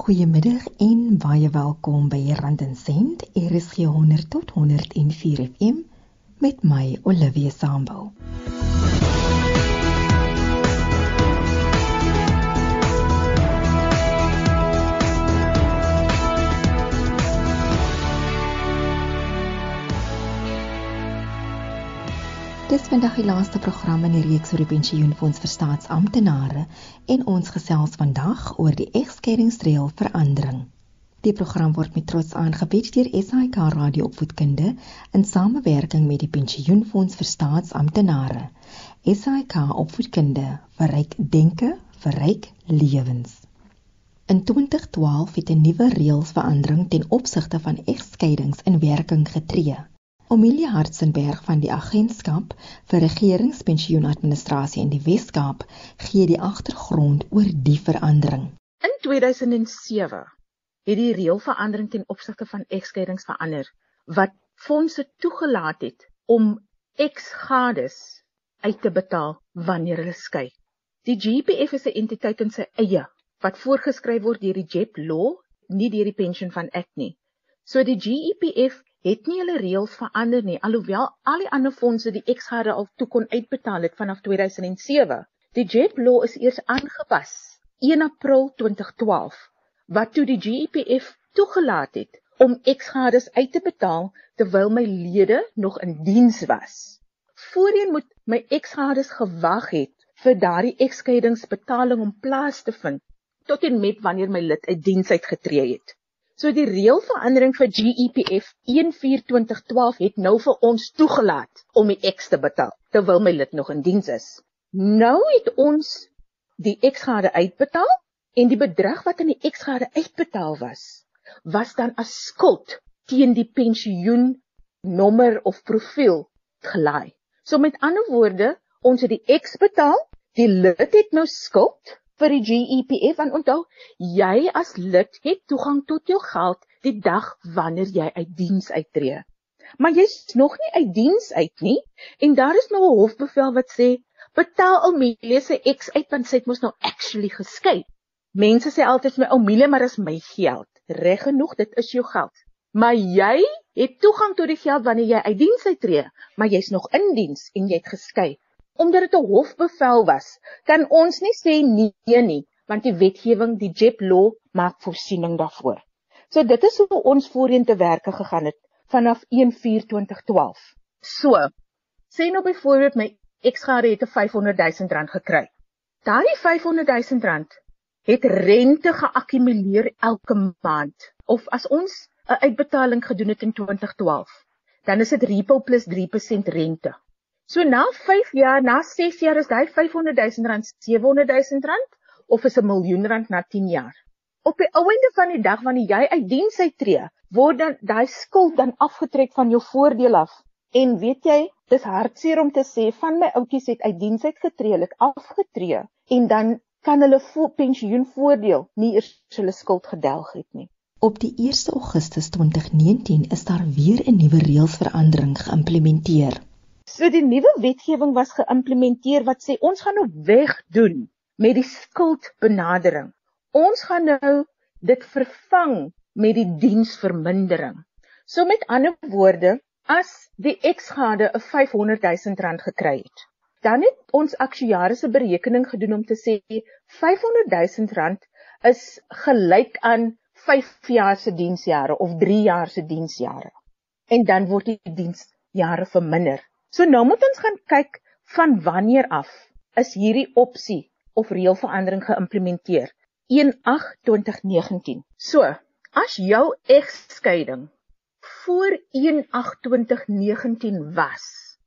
Goeiemiddag en baie welkom by Rand en Sent, RSG 100 tot 104 FM met my Olivia Sambul. Dis vandag die laaste program in die reeks oor die pensioenfonds vir staatsamptenare en ons gesels vandag oor die egskeidingsreël verandering. Die program word met trots aangebied deur SAK Radio Opvoedkunde in samewerking met die pensioenfonds vir staatsamptenare. SAK Opvoedkunde verryk denke, verryk lewens. In 2012 het 'n nuwe reëlsverandering ten opsigte van egskeidings in werking getree. Omilia Hartzenberg van die Agentskap vir Regeringspensioenadministrasie in die Wes-Kaap gee die agtergrond oor die verandering. In 2007 het die reëlverandering ten opsigte van egskeidings verander wat fondse toegelaat het om eksgades uit te betaal wanneer hulle skei. Die GPF is 'n entiteit in sy eie wat voorgeskryf word deur die JEP law, nie deur die Pension Fund Act nie. So die GEPF het nie hulle reëls verander nie alhoewel al die ander fondse die eksgade al toe kon uitbetaal het vanaf 2007. Die JEP law is eers aangepas 1 April 2012 wat toe die GEPF toegelaat het om eksgades uit te betaal terwyl my lede nog in diens was. Voorheen moet my eksgades gewag het vir daardie ekskeidingsbetaling om plaas te vind tot en met wanneer my lid uit diens uitgetree het. So die reëlverandering vir GEPF 1/4/2012 het nou vir ons toegelaat om die X te betaal terwyl my lid nog in diens is. Nou het ons die X-gade uitbetaal en die bedrag wat in die X-gade uitbetaal was, was dan as skuld teen die pensioen nommer of profiel gelaai. So met ander woorde, ons het die X betaal, die lid het nou skuld vir die GEPF en onthou jy as lid het toegang tot jou geld die dag wanneer jy uit diens uittreë. Maar jy's nog nie uit diens uit nie en daar is nou 'n hofbevel wat sê betaal Amelia se ex uit want sy het mos nou actually geskei. Mense sê altyd my Amelia maar is my geld. Reg genoeg, dit is jou geld. Maar jy het toegang tot die geld wanneer jy uit diens uittreë, maar jy's nog in diens en jy het geskei omdat dit 'n hofbevel was, kan ons nie sê nee nie, want die wetgewing, die JEP law maak voorsiening daarvoor. So dit is hoe ons voorheen te werke gegaan het vanaf 1/4/2012. So, sê nou byvoorbeeld my eksgade het 'n 500 000 rand gekry. Daardie 500 000 rand het rente geakkumuleer elke maand of as ons 'n uitbetaling gedoen het in 2012, dan is dit repo plus 3% rente. So na 5 jaar, na 6 jaar is daai 500 000 rand 700 000 rand of is 'n miljoen rand na 10 jaar. Op die einde van die dag wanneer jy uit diens uittreë, word dan daai skuld dan afgetrek van jou voordeel af. En weet jy, dis hartseer om te sê van my oudjies het uit diens uitgetree, het afgetree en dan kan hulle pensioenvoordeel nie eers hulle skuld gedelg het nie. Op die 1 Augustus 2019 is daar weer 'n nuwe reëlsverandering geïmplementeer. So die nuwe wetgewing was geïmplementeer wat sê ons gaan nou wegdoen met die skuldbenadering. Ons gaan nou dit vervang met die diensvermindering. So met ander woorde, as die eksgade 'n 500 000 rand gekry het, dan het ons aktuariese berekening gedoen om te sê 500 000 rand is gelyk aan 5 jaar se diensjare of 3 jaar se diensjare. En dan word die diensjare verminder. So nou moet ons gaan kyk van wanneer af is hierdie opsie of reëlverandering geïmplementeer. 1/8/2019. So, as jou egskeiding voor 1/8/2019 was,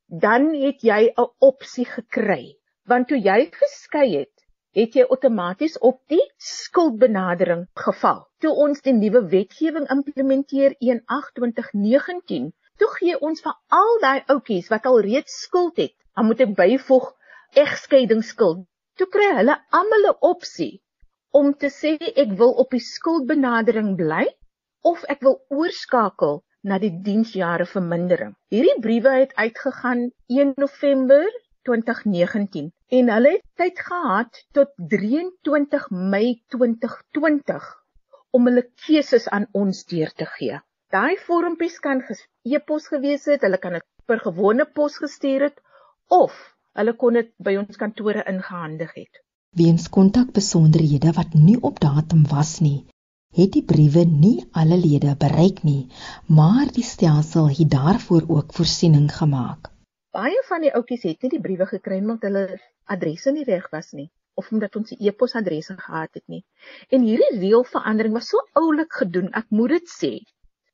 dan het jy 'n opsie gekry. Want toe jy geskei het, het jy outomaties op die skuldbenadering geval. Toe ons die nuwe wetgewing implementeer 1/8/2019 Toe gee ons vir al daai ouetjies wat al reeds skuld het, dan moet ek byvoeg egskeidingsskuld. Toe kry hulle almal 'n opsie om te sê ek wil op die skuldbenadering bly of ek wil oorskakel na die diensjare vermindering. Hierdie briewe het uitgegaan 1 November 2019 en hulle het tyd gehad tot 23 Mei 2020 om hulle keuses aan ons deur te gee. Daai vormpies kan e-pos gewees het, hulle kan dit per gewone pos gestuur het of hulle kon dit by ons kantore ingehandig het. Weens kontakbesonderhede wat nie op datum was nie, het die briewe nie alle lede bereik nie, maar die stelsel het daarvoor ook voorsiening gemaak. Baie van die ouppies het nie die briewe gekry omdat hulle adresse nie reg was nie of omdat ons die e-posadresse gehad het nie. En hierdie reëlverandering was so oulik gedoen, ek moet dit sê.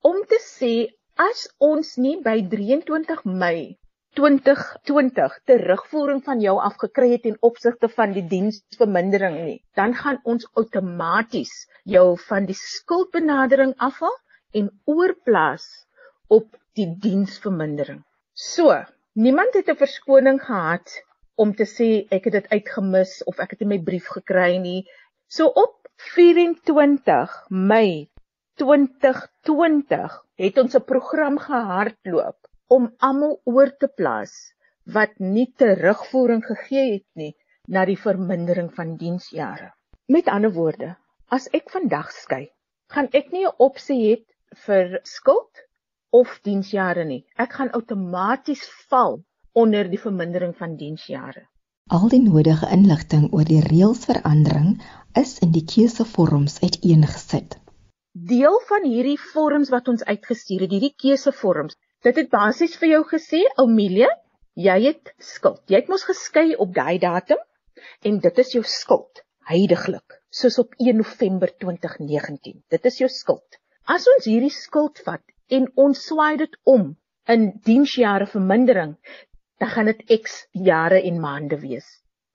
Om te sê as ons nie by 23 Mei 2020 terugvoering van jou afgekry het in opsigte van die diensvermindering nie, dan gaan ons outomaties jou van die skuldbenadering afhaal en oorplaas op die diensvermindering. So, niemand het 'n verskoning gehad om te sê ek het dit uitgemis of ek het nie my brief gekry nie. So op 24 Mei 2020 het ons 'n program gehardloop om almal oor te plaas wat nie terugvoering gegee het nie na die vermindering van diensjare. Met ander woorde, as ek vandag skei, gaan ek nie 'n opsie hê vir skuld of diensjare nie. Ek gaan outomaties val onder die vermindering van diensjare. Al die nodige inligting oor die reëlsverandering is in die keusevorms uiteengesit. Deel van hierdie vorms wat ons uitgestuur het, hierdie keusevorms, dit het basies vir jou gesê, Amelia, jy het skuld. Jy het mos geskei op daai datum en dit is jou skuld heidaglik, soos op 1 November 2019. Dit is jou skuld. As ons hierdie skuld vat en ons swaai dit om in diensjare vermindering, dan gaan dit X jare en maande wees.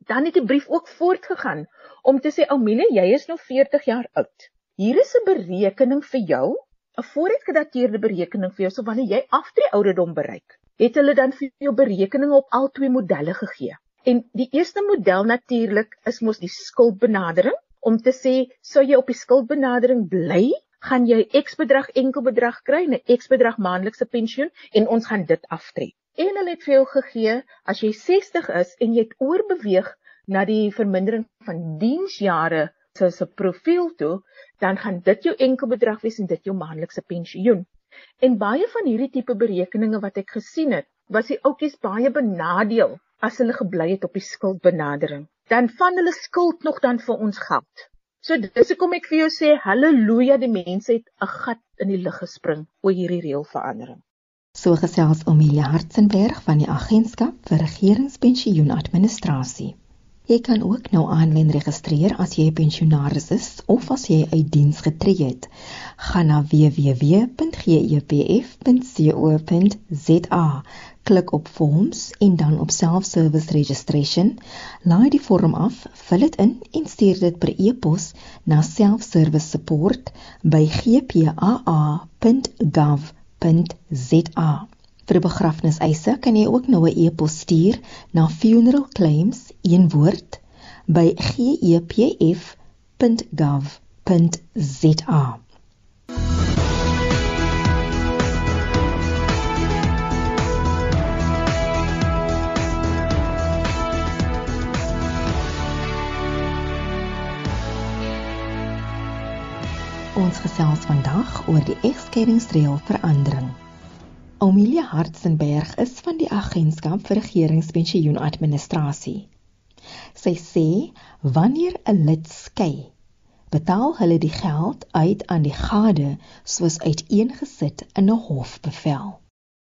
Dan het die brief ook voortgegaan om te sê Oumile, jy is nou 40 jaar oud. Hier is 'n berekening vir jou, 'n vooruitgedateerde berekening vir jou so wanneer jy aftree ouderdom bereik. Het hulle dan vir jou berekeninge op al twee modelle gegee. En die eerste model natuurlik is mos die skuldbenadering om te sê sou jy op die skuldbenadering bly, gaan jy X bedrag enkel bedrag kry, 'n X bedrag maandelikse pensioen en ons gaan dit aftrek en hulle het vir jou gegee as jy 60 is en jy het oorbeweeg na die vermindering van diensjare soos 'n profiel toe, dan gaan dit jou enkel bedrag wees en dit jou maandelikse pensioen. En baie van hierdie tipe berekeninge wat ek gesien het, was die ouppies baie benadeel as hulle gebly het op die skuldbenadering. Dan van hulle skuld nog dan vir ons geld. So dis hoekom ek vir jou sê haleluja die mense het 'n gat in die lug gespring oor hierdie reëlverandering. So gesels Omelia Hartzenberg van die Agentskap vir Regeringspensioenadministrasie. Jy kan ook nou aanlyn registreer as jy 'n pensionaris is of as jy uit diens getree het. Gaan na www.gepf.co.za, klik op Forms en dan op Self-Service Registration. Laai die vorm af, vul dit in en stuur dit per e-pos na self-service-support@gpa.gov www.rsg.za. Vir begrafniseise kan jy ook nou 'n e-pos stuur na funeralclaims een woord by gepf.gov.za. Ons gesels vandag oor die egskeidingsreël verandering. Amelia Hartzenberg is van die Agentskap vir Regeringspensioenadministrasie. Sy sê wanneer 'n lid skei, betaal hulle die geld uit aan die gade soos uiteengesit in 'n hofbevel.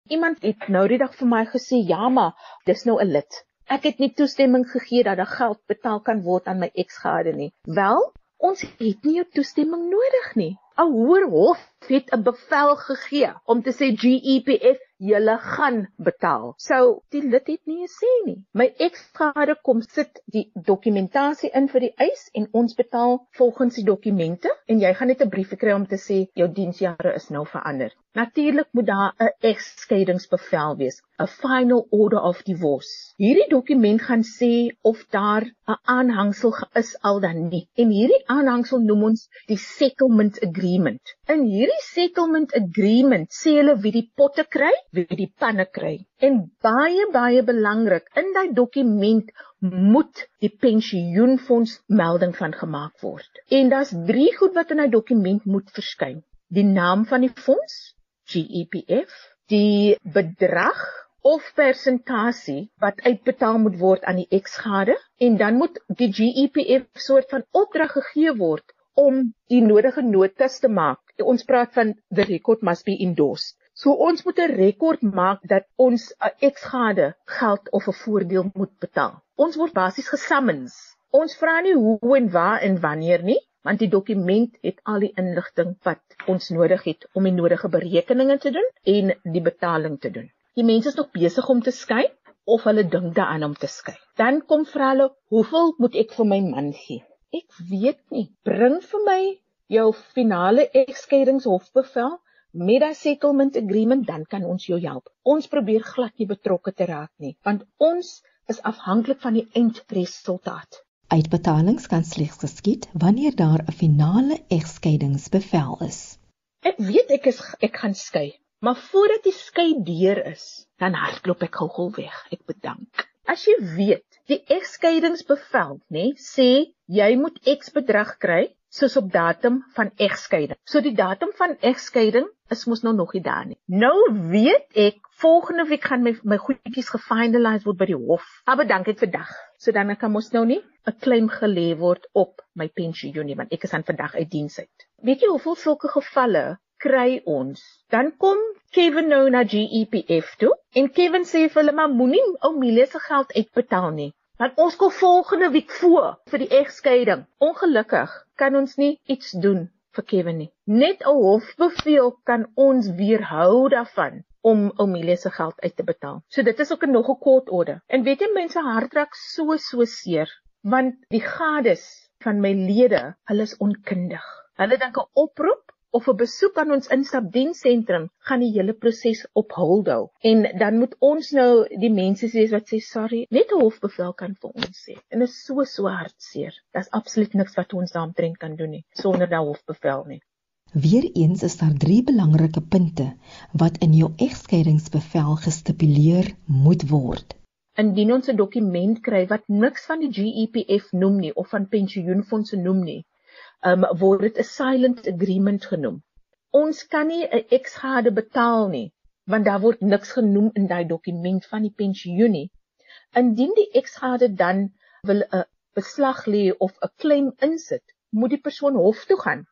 Iemand het nou die dag vir my gesê, "Ja, maar dis nou 'n lid. Ek het nie toestemming gegee dat daar geld betaal kan word aan my eksgade nie." Wel, ons het nie jou toestemming nodig nie. 'n Hoër hof het 'n bevel gegee om te sê GEPF julle gaan betaal. So die lid het nie gesê nie. My eksgade kom sit die dokumentasie in vir die eis en ons betaal volgens die dokumente en jy gaan net 'n brief kry om te sê jou diensjare is nou verander. Natuurlik moet daar 'n egskeidingsbevel wees, 'n final order of divorce. Hierdie dokument gaan sê of daar 'n aanhangsel is al dan nie. En hierdie aanhangsel noem ons die settlement agreement. In hierdie hierdie settlement agreement sê hulle wie die potte kry, wie die panne kry. En baie baie belangrik, in daai dokument moet die pensioenfonds melding van gemaak word. En daar's drie goed wat in daai dokument moet verskyn. Die naam van die fonds, GEPF, die bedrag of persentasie wat uitbetaal moet word aan die eksgade en dan moet die GEPF soort van opdrag gegee word om die nodige notas te maak. Ons praat van the record must be endorsed. So ons moet 'n rekord maak dat ons 'n eksgade geld of 'n voordeel moet betaal. Ons word basies gesammens. Ons vra nie hoe en waar en wanneer nie, want die dokument het al die inligting wat ons nodig het om die nodige berekeninge te doen en die betaling te doen. Die mense is nog besig om te skei of hulle dink daaraan om te skei. Dan kom vra hulle, "Hoeveel moet ek vir my man gee?" Ek weet nie. Bring vir my jou finale egskeidingshofbevel met 'n settlement agreement, dan kan ons jou help. Ons probeer glad nie betrokke te raak nie, want ons is afhanklik van die eindresultaat. Uitbetalings kan slegs geskied wanneer daar 'n finale egskeidingsbevel is. Ek weet ek is ek gaan skei, Maar voordat die skei deur is, dan hardloop ek gou-gou weg. Ek bedank. As jy weet, die egskeidingsbevel, nê, sê jy moet X bedrag kry soos op datum van egskeiding. So die datum van egskeiding is mos nou nog nie daar nie. Nou weet ek volgende week gaan my my goedjies gefinaliseer word by die hof. Maar bedank ek vandag. So dan kan mos nou nie 'n claim gelê word op my pensioen nie want ek is aan vandag uit diens uit. Weet jy hoeveel sulke gevalle kry ons. Dan kom Kevin nou na GEPF toe en Kevin sê vir hulle maar moenie ou Milie se geld uitbetaal nie. Want ons kom volgende week voor vir die egskeiding. Ongelukkig kan ons nie iets doen vir Kevin nie. Net 'n hofbevel kan ons weerhou daarvan om Omilie se geld uit te betaal. So dit is ook 'n nog 'n kort orde. En weet jy mense hart raak so so seer want die gades van my lede, hulle is onkundig. Hulle dink 'n oproep of 'n besoek aan ons instapdiensentrum gaan die hele proses op hul hou. En dan moet ons nou die mense sê wat sê sorry, net 'n hofbevel kan vir ons sê. En dit is so so hartseer. Daar's absoluut niks wat ons daaromtrent kan doen nie sonder daai hofbevel nie. Weereens is daar drie belangrike punte wat in jou egskeidingsbevel gestipuleer moet word. Indien ons 'n dokument kry wat niks van die GEPF noem nie of van pensioenfonds noem nie, um, word dit 'n silent agreement genoem. Ons kan nie 'n eksgade betaal nie, want daar word niks genoem in daai dokument van die pensioen nie. Indien die eksgade dan wil 'n beslag lê of 'n claim insit, moet die persoon hof toe gaan.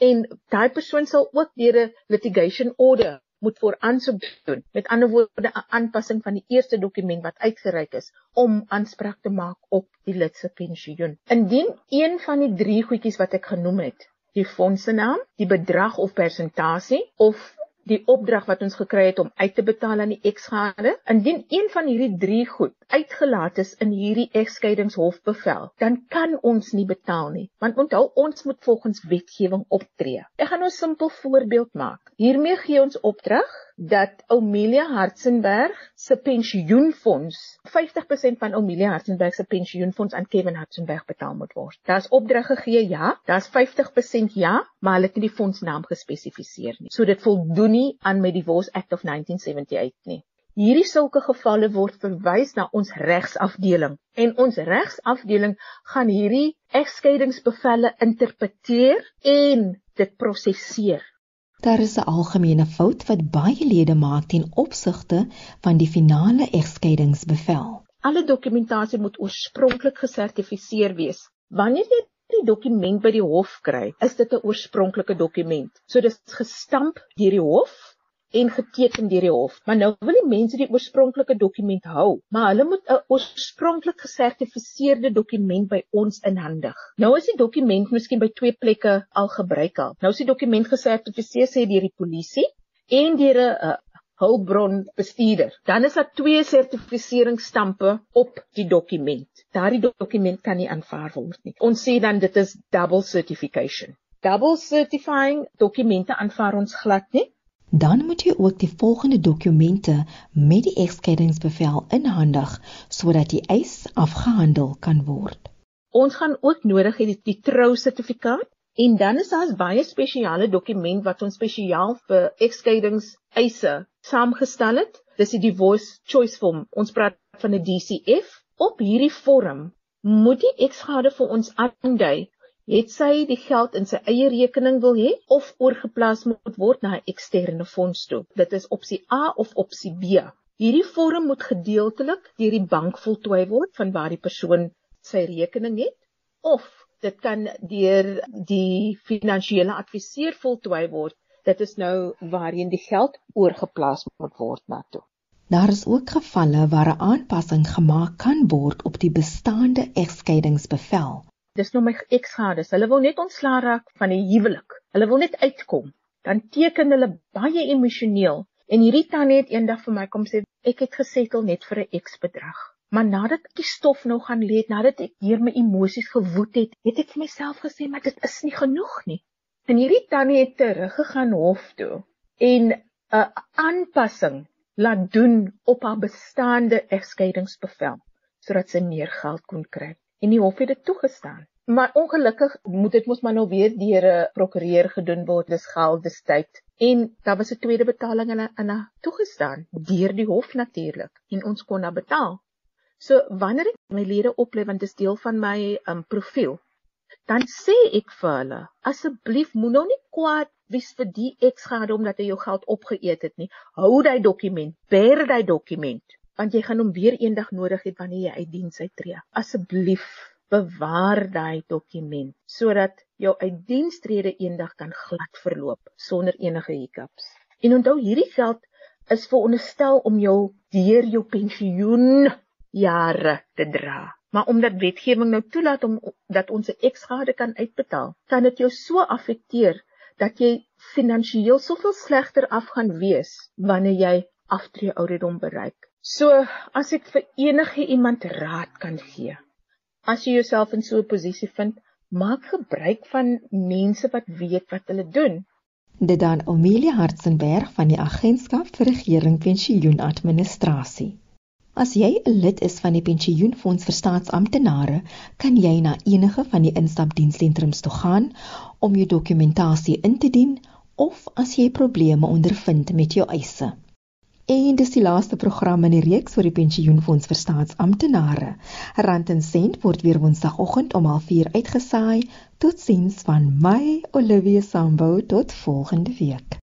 En daai persoon sal ook deur 'n litigation order moet voor aansoek doen. Met ander woorde 'n aanpassing van die eerste dokument wat uitgereik is om aanspraak te maak op die lid se pensioen. Indien een van die drie goedjies wat ek genoem het, die fondse naam, die bedrag of persentasie of die opdrag wat ons gekry het om uit te betaal aan die eksgade. Indien een van hierdie drie goed uitgelaat is in hierdie egskeidingshofbevel, dan kan ons nie betaal nie, want onthou ons moet volgens wetgewing optree. Ek gaan nou 'n simpel voorbeeld maak. Hiermee gee ons opdrag dat Omelia Hartzenberg se pensioenfonds 50% van Omelia Hartzenberg se pensioenfonds aan Kevin Hartzenberg betaal moet word. Daar's opdrag gegee, ja, daar's 50% ja, maar hulle het nie die fondsnaam gespesifiseer nie. So dit voldoen nie aan met die Divorce Act of 1978 nie. Hierdie sulke gevalle word verwys na ons regsafdeling en ons regsafdeling gaan hierdie egskeidingsbevelle interpreteer en dit prosesseer. Daar is 'n algemene fout wat baie lede maak ten opsigte van die finale egskeidingsbevel. Alle dokumentasie moet oorspronklik gesertifiseer wees. Wanneer jy die dokument by die hof kry, is dit 'n oorspronklike dokument. So dis gestamp deur die hof en geteken deur die hof. Maar nou wil die mense die oorspronklike dokument hou, maar hulle moet 'n oorspronklik gesertifiseerde dokument by ons inhandig. Nou is die dokument miskien by twee plekke al gebruik al. Nou is die dokument gesertifiseer sê deur die polisie en deur 'n hulpbron bestuurder. Dan is daar twee sertifiseringsstampe op die dokument. Daardie dokument kan nie aanvaar word nie. Ons sê dan dit is double certification. Double certifying dokumente aanvaar ons glad nie. Dan moet jy ook die volgende dokumente met die egskeidingsbevel inhandig sodat die eis afgehandel kan word. Ons gaan ook nodig hê die, die trou sertifikaat En dan is daar 'n baie spesiale dokument wat ons spesiaal vir egskeidingseise saamgestel het. Dis die divorce choice form. Ons praat van 'n DCF. Op hierdie vorm moet die eksgade vir ons aandui het sy die geld in sy eie rekening wil hê of oorgeplaas moet word na 'n eksterne fonds toe. Dit is opsie A of opsie B. Hierdie vorm moet gedeeltelik deur die bank voltooi word van waar die persoon sy rekening het of dit kan deur die finansiële adviseur voltooi word. Dit is nou waarheen die geld oorgeplaas moet word na toe. Daar is ook gevalle waar 'n aanpassing gemaak kan word op die bestaande egskeidingsbevel dis nou my eksgades. Hulle wil net ontslaa raak van die huwelik. Hulle wil net uitkom. Dan teken hulle baie emosioneel. En hierdie tannie het eendag vir my kom sê ek het gesettel net vir 'n eksbedrag. Maar nadat ek die stof nou gaan lê, nadat ek deur my emosies gewoed het, het ek vir myself gesê maar dit is nie genoeg nie. En hierdie tannie het teruggegaan hof toe en 'n aanpassing laat doen op haar bestaande egskeidingsbevel sodat sy meer geld kon kry en die hof het dit toegestaan. Maar ongelukkig moet dit mos maar nou weer deur 'n prokureur gedoen word, dis geld, dis tyd. En daar was 'n tweede betaling in 'n in 'n toegestaan deur die hof natuurlik en ons kon na betaal. So wanneer ek my lede oplê want dit is deel van my um profiel, dan sê ek vir hulle, asseblief moenie nou nie kwaad wees vir die eksgade omdat hy jou geld opgeëet het nie. Hou daai dokument, bear daai dokument want jy gaan hom weer eendag nodig hê wanneer jy uit diens uittreë. Asseblief bewaar daai dokument sodat jou uitdienstrede eendag kan glad verloop sonder enige hiccups. En onthou hierdie geld is veronderstel om jou deur jou pensioen jare te dra. Maar omdat wetgewing nou toelaat om dat ons 'n eksgade kan uitbetaal, kan dit jou so affekteer dat jy finansiëel soveel slegter af gaan wees wanneer jy aftree ouderdom bereik. So as ek vir enige iemand raad kan gee. As jy jouself in so 'n posisie vind, maak gebruik van mense wat weet wat hulle doen. Dit dan Amelia Hartzenberg van die Agentskap vir Regering Pensioenadministrasie. As jy 'n lid is van die Pensioenfonds vir Staatsamptenare, kan jy na enige van die instapdienssentrums toe gaan om jou dokumentasie in te dien of as jy probleme ondervind met jou eise. En dis die laaste program in die reeks oor die pensioenfonds vir staatsamptenare. Rand en sent word weer woensdagoggend om 04:30 uitgesaai. Totsiens van my Olivia Sambo tot volgende week.